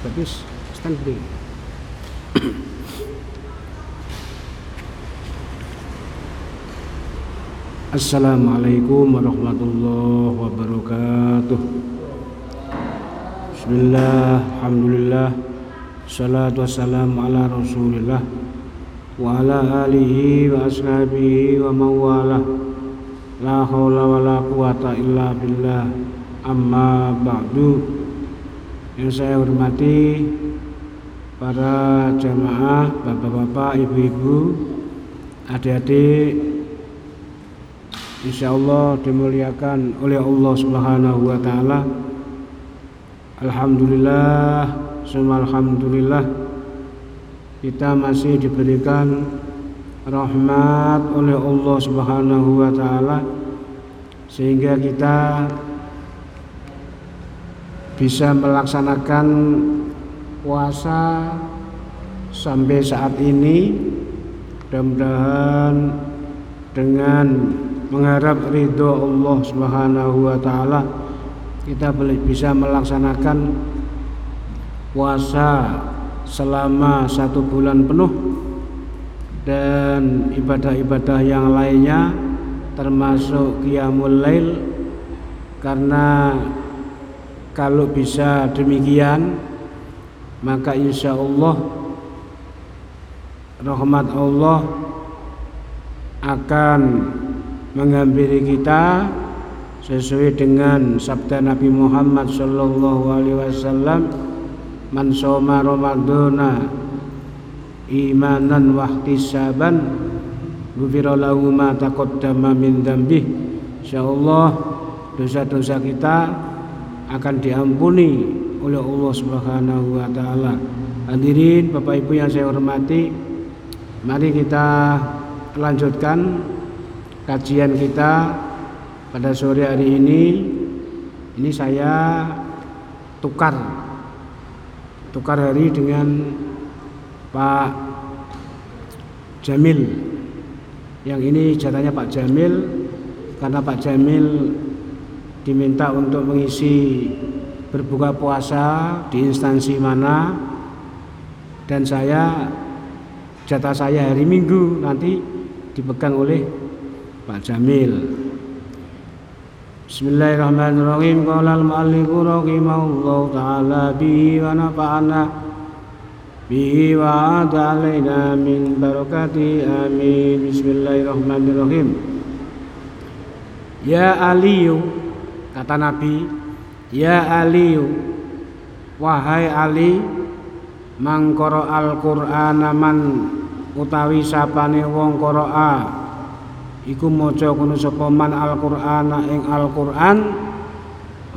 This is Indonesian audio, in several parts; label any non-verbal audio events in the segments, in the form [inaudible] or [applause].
Tapi stand free. [coughs] Assalamualaikum warahmatullahi wabarakatuh. Bismillah, Alhamdulillah Salatu wassalamu ala rasulillah Wa ala alihi wa ashabihi wa mawalah La hawla wa la quwata illa billah. Amma ba'du Yang saya hormati Para jamaah, bapak-bapak, ibu-ibu Adik-adik Insya Allah dimuliakan oleh Allah Subhanahu wa taala. Alhamdulillah, semua alhamdulillah kita masih diberikan rahmat oleh Allah Subhanahu wa taala sehingga kita bisa melaksanakan puasa sampai saat ini. Mudah-mudahan dengan mengharap ridho Allah Subhanahu wa taala kita bisa melaksanakan puasa selama satu bulan penuh dan ibadah-ibadah yang lainnya termasuk qiyamul lail. Karena kalau bisa demikian maka insya Allah rahmat Allah akan menghampiri kita sesuai dengan sabda Nabi Muhammad sallallahu alaihi wasallam man soma ramadhana imanan wa ihtisaban ghufira lahu ma taqaddama min dzambih insyaallah dosa-dosa kita akan diampuni oleh Allah Subhanahu wa taala. Hadirin Bapak Ibu yang saya hormati, mari kita lanjutkan kajian kita pada sore hari ini ini saya tukar tukar hari dengan Pak Jamil yang ini jatahnya Pak Jamil karena Pak Jamil diminta untuk mengisi berbuka puasa di instansi mana. Dan saya jatah saya hari Minggu nanti dipegang oleh Pak Jamil. Bismillahirrahmanirrahim. Qala al-muallifu rahimahullah ta'ala bihi wa nafa'ana bihi wa alaina min barakati. Amin. Bismillahirrahmanirrahim. Ya Aliyu kata Nabi Ya Aliyu wahai Ali mangkoro al-Qur'ana man utawi sapane wong qira'a iku maca kono sapa man Al-Qur'ana ing Al-Qur'an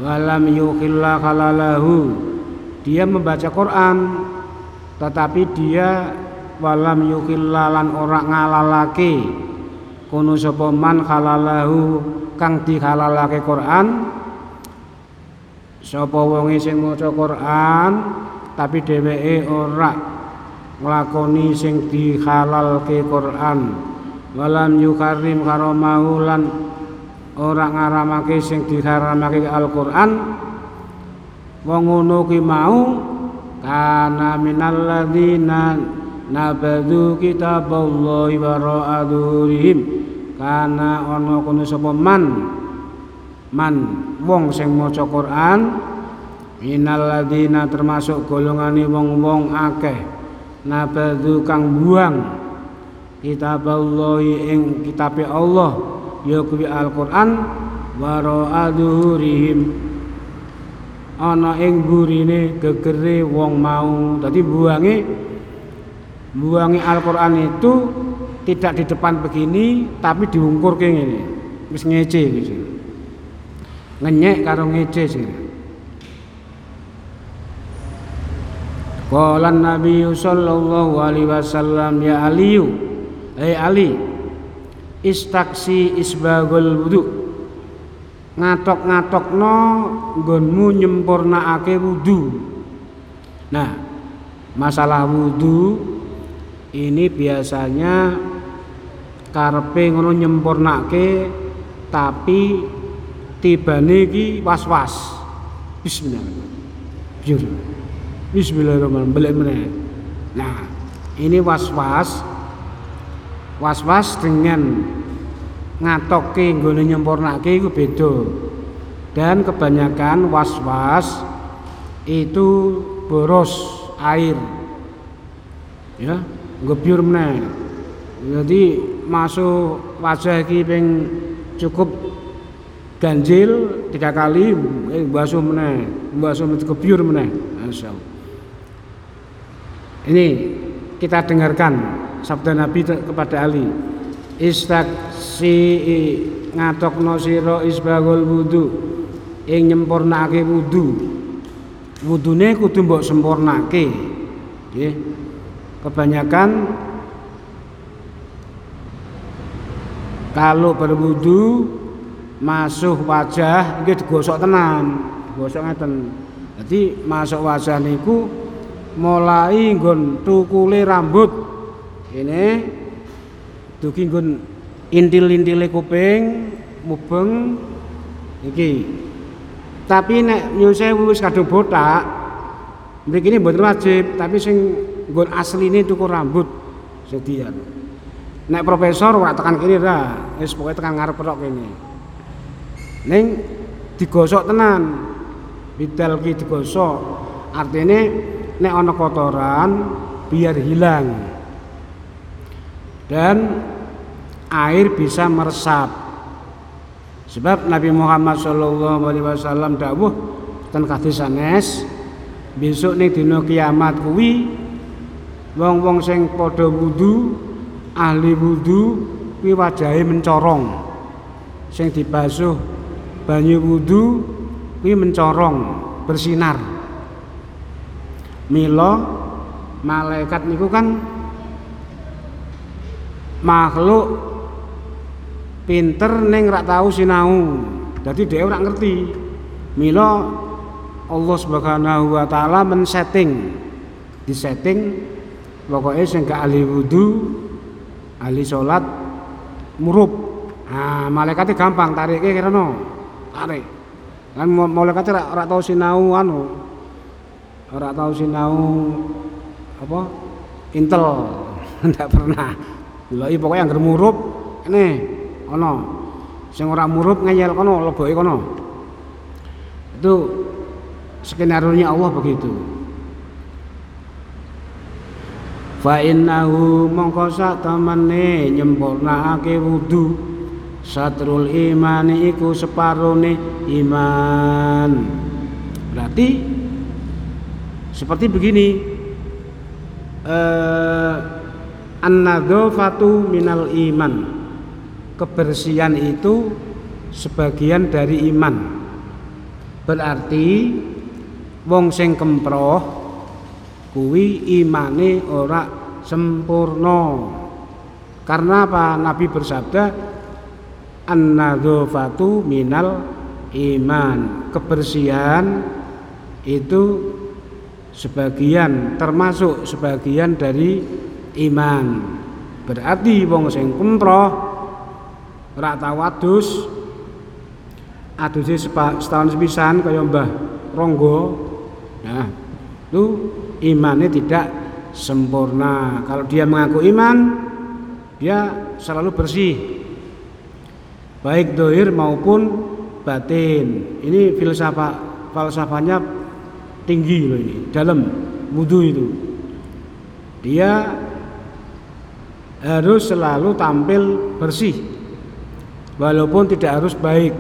walam yukhilla khalalahu. Dia membaca Quran tetapi dia walam yukhilla lan ora ngalalake kono sapa man khalalahu kang dihalalake Quran? Sapa wonge sing maca Quran tapi dheweke ora nglakoni sing dihalalke Quran. Walam yukarim karamahu lan ora ngaramake sing diharamake Al-Qur'an. Wong ngono ki mau kana minal ladzina nabadu kitaballahi wara'a dzurihim kana ana kono sapa man? Man wong sing maca Quran minal ladzina termasuk golongane wong-wong akeh nabadu kang buang. Kitab Allah ing kitab Allah ya kuwi Al-Qur'an adhurihim ana ing burine gegere wong mau. Dadi buange buange Al-Qur'an itu tidak di depan begini tapi diungkurke ngene. Wis ngece gitu ngenyek karo ngece sih Qala Nabi sallallahu alaihi wasallam ya Aliyu Hei Ali Istaksi isbagul wudu. Ngatok-ngatokno Nggonmu nyempurnakake wudu. Nah Masalah wudu Ini biasanya Karpe ngono nyempurnake Tapi Tibane iki was-was Bismillahirrahmanirrahim Bismillahirrahmanirrahim. Balik meneh. Nah, ini was-was was-was dengan ngatoke nggone nyempurnake iku beda. Dan kebanyakan was-was itu boros air. Ya, ngebyur meneh. Jadi masuk wajah iki ping cukup ganjil tiga kali eh basuh meneh, basuh kebyur meneh. Masyaallah. Ini kita dengarkan sabda Nabi kepada Ali. Istaksi ngatokno sira isbagul wudu ing nyempurnake wudu. Wudune kudu mbok sempurnake. Nggih. Kebanyakan kalau berwudu masuk wajah nggih digosok tenan, gosok ngeten. Jadi masuk wajah niku mulai nggon tukule rambut. Ini dugi nggon intil-intile kuping mubeng iki. Tapi nek nyun sewu wis kadung botak mriki ini wajib tapi sing nggon asline tuku rambut sedian nek profesor ora tekan kiri ra wis pokoke tekan ngarep tok kene. Ning digosok tenan. Bidal ki digosok. Artinya nek ana kotoran biar hilang. Dan air bisa meresap. Sebab Nabi Muhammad Shallallahu Alaihi Wasallam dawuh dan hadis sanes besok nih dino kiamat kuwi wong-wong sing padha wudu ahli wudu kuwi wajahe mencorong. Sing dibasuh banyu wudu kuwi mencorong bersinar. Milo malaikat niku kan makhluk pinter neng rak tahu sinau. Jadi dia ora ngerti. Milo Allah Subhanahu wa taala di setting pokoknya sing ahli wudu ahli salat murub nah malaikatnya gampang tariknya kira no. Tarik. Kan malaikatnya rak tahu sinau anu. Ora tahu sinau apa? Intel. [laughs] Ndak pernah. Lha pokoknya yang murup ini ono sing ora murup ngeyel kono leboke kono. Itu skenario nya Allah begitu fa innahu mongko sak temene nyempurnakake wudu. Satrul imani iku separone iman. Berarti seperti begini eh, an-nadzafatu minal iman. Kebersihan itu sebagian dari iman. Berarti wong sing kemproh kuwi imane ora sempurna. Karena apa? Nabi bersabda an-nadzafatu minal iman. Kebersihan itu sebagian termasuk sebagian dari iman. Berarti wong sing kumroh ora tau adus. Setahun sepisan kaya Mbah Ronggo. Nah itu imannya tidak sempurna. Kalau dia mengaku iman dia selalu bersih. Baik dohir maupun batin. Ini filsafat falsafahnya tinggi loh ini. Dalam wudhu itu. Dia harus selalu tampil bersih. Walaupun tidak harus baik.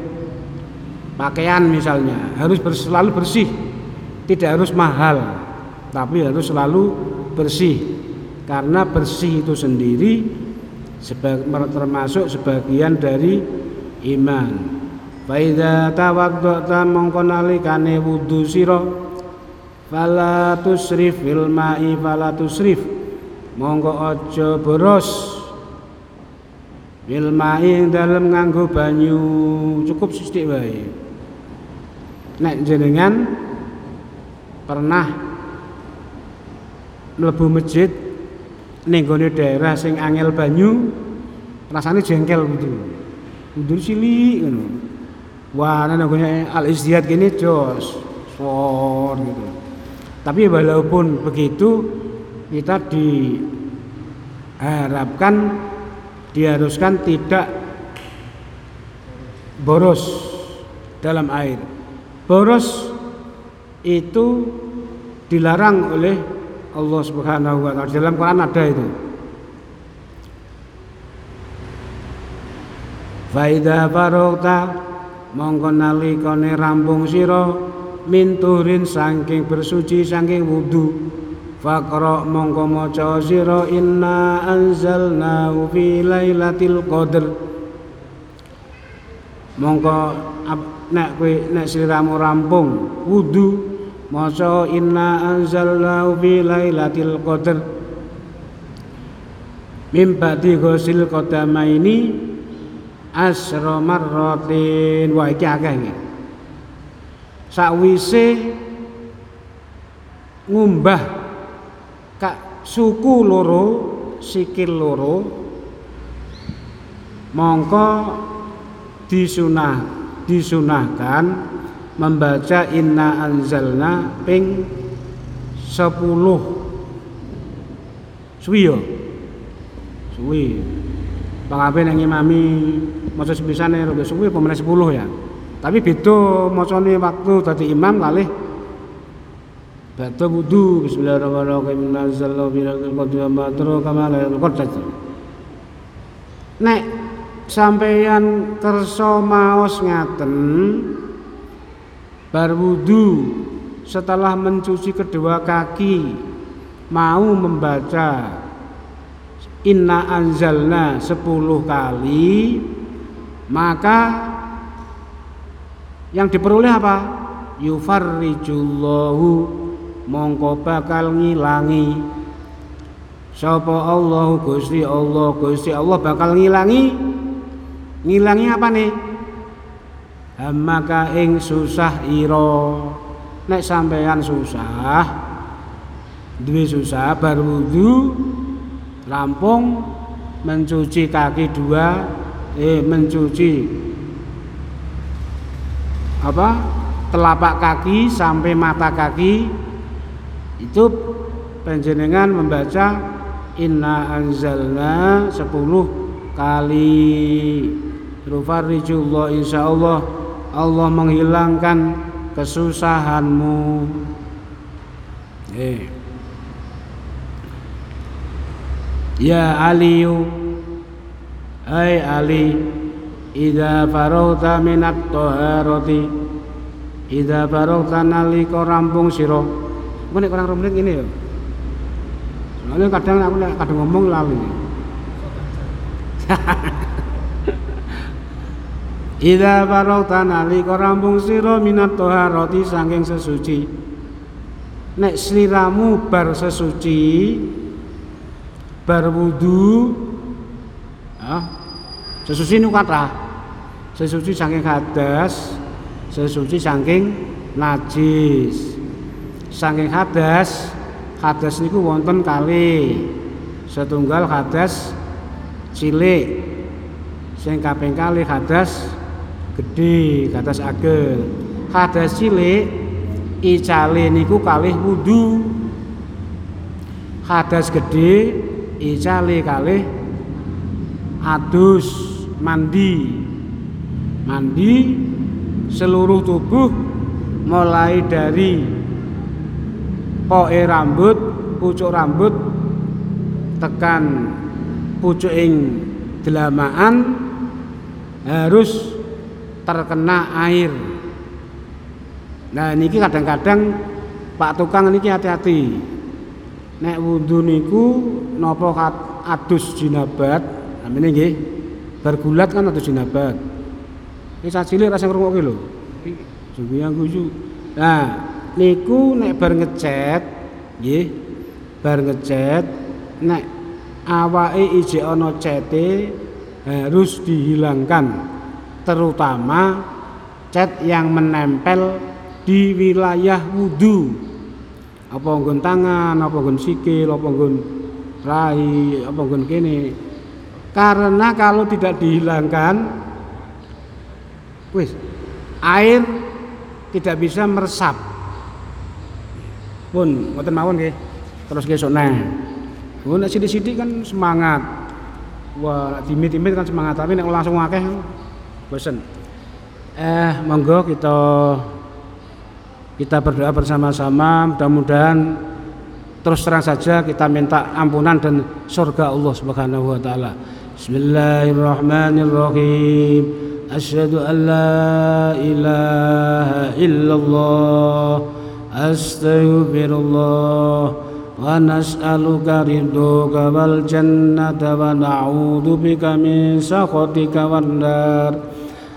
Pakaian misalnya harus selalu bersih. Tidak harus mahal tapi harus selalu bersih. Karena bersih itu sendiri termasuk sebagian dari iman. Faida tawaddata mongko nalikane wudu sira fala tusrif fil ma'i fala tusrif. Monggo aja boros bil ma'i dalem nganggo banyu. Cukup sithik wae. Nek jenengan pernah mlebu masjid ning daerah sing angel banyu rasanya jengkel gitu. Kudu cilik ngono. Wah nang al izdihad gini jos. For gitu. Tapi walaupun begitu kita diharapkan diharuskan tidak boros dalam air. Boros itu dilarang oleh Allah Subhanahu wa taala. Dalam Quran ada itu. Faida farokta mongko nalikane rampung sira minturin saking bersuci saking wudu Fakra mongko maca sira inna anzalna fi lailatul qadr Mongko nek kowe nek sliramu rampung wudu maca inna anzalna fi lailatul qadr. Mim ba'di ghusil qadamaini asra marratin. Wa iki akeh iki sakwise ngumbah kak suku loro sikil loro mongko disunah disunahkan membaca inna anzalna ping 10 suwi yo? Suwi. Pangabe nang imami maca sepisane rada suwi apa meneh 10 ya. Tapi beda macane waktu dadi imam kalih Bata wudu. Bismillahirrahmanirrahim. Nazzalna binaqil qadri wa matru kama la qadrat Nek sampeyan kersa maos ngaten bar wudu setelah mencuci kedua kaki mau membaca. Inna anzalna 10 kali maka yang diperoleh apa? Yufarrijullahu mongko bakal ngilangi. Sapa Allah Gusti Allah Gusti Allah bakal ngilangi? Ngilangi apa nih hamaka ing susah ira nek sampeyan susah duwe susah bar wudu Lampung mencuci kaki dua eh mencuci apa telapak kaki sampai mata kaki itu penjenengan membaca inna anzalna 10 kali. Rufarijullah insya Allah menghilangkan kesusahanmu. Eh. Ya Aliyu Hai Ali Ida farauta minat toharoti Ida farauta nalika rampung siro Aku nek kurang rumit ini ya. Soalnya kadang aku kadang ngomong lali [laughs] Ida farauta nalika rampung siro minat toharoti saking sesuci. Nek sliramu bar sesuci bar wudu ya, sesuci nu kata sesuci saking hadas sesuci saking najis. Saking hadas hadas niku wonten kali. Setunggal hadas cilik. Sing kaping kali hadas gede hadas ageng hadas cilik icale niku kalih wudu. Hadas gede icali kali adus mandi. Mandi seluruh tubuh mulai dari poe rambut pucuk rambut tekan pucuk ing delamaan harus terkena air. Nah niki kadang-kadang Pak tukang niki hati-hati. Nek wudu niku napa adus jinabat? Namine nggih. Bergulat kan adus jinabat. Iki cilik rasa ngrungokke lho. Sungguh yang guyu. Nah niku nek bar ngecet nggih bar ngecet nek awake ana cete harus dihilangkan terutama cat yang menempel di wilayah wudhu apa nggon tangan apa nggon sikil apa nggon rai apa nggon kene. Karena kalau tidak dihilangkan wis air tidak bisa meresap. Pun ngoten mawon nggih. Terus nggih sok neh. Oh, nek sithik-sithik kan semangat. Wah, nek dimit-dimit kan semangat, tapi nek langsung akeh bosen. Eh, monggo kita kita berdoa bersama-sama, mudah-mudahan terus terang saja kita minta ampunan dan surga Allah Subhanahu wa taala. Bismillahirrahmanirrahim. Asyhadu an la ilaha illallah. Astaghfirullah. ونسألك رضاك والجنة ونعوذ بك من سخطك والنار.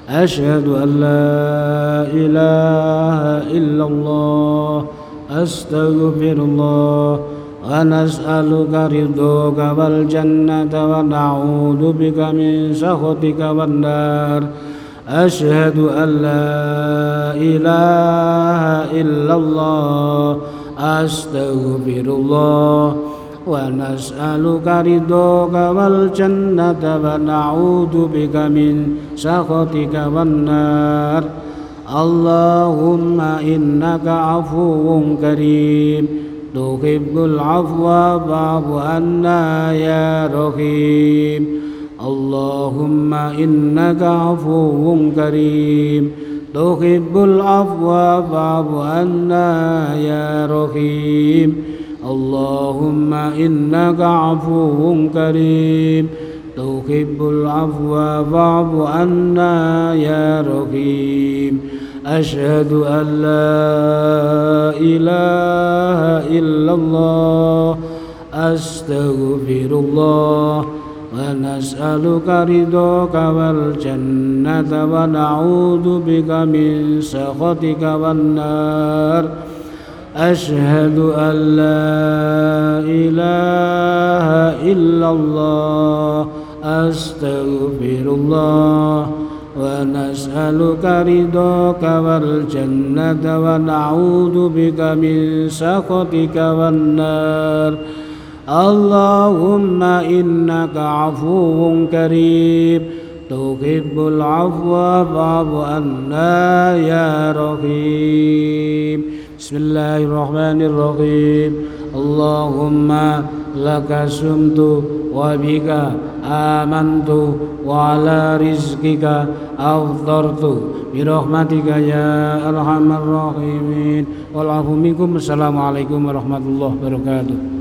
أشهد أن لا إله إلا الله. أستغفر الله. ونسألك رضاك والجنة ونعوذ بك من سخطك والنار. أشهد أن لا إله إلا الله. أستغفر الله ونسألك رضاك والجنة ونعوذ بك من سخطك والنار. اللهم إنك عفو كريم. تحب العفو فاعف عنا يا رحيم. اللهم إنك عفو كريم. تحب العفو فاعف عنا يا رحيم اللهم إنك عفو كريم تحب العفو فاعف عنا يا رحيم أشهد أن لا إله إلا الله أستغفر الله ونسألك رضاك والجنة ونعوذ بك من سخطك والنار. أشهد أن لا إله إلا الله. أستغفر الله ونسألك رضاك والجنة ونعوذ بك من سخطك والنار. اللهم إنك عفو كريم تحب العفو فاعف عنا يا رحيم بسم الله الرحمن الرحيم اللهم لك سمت وبك آمنت وعلى رزقك أفطرت برحمتك يا أرحم الراحمين والعفو منكم السلام عليكم ورحمة الله وبركاته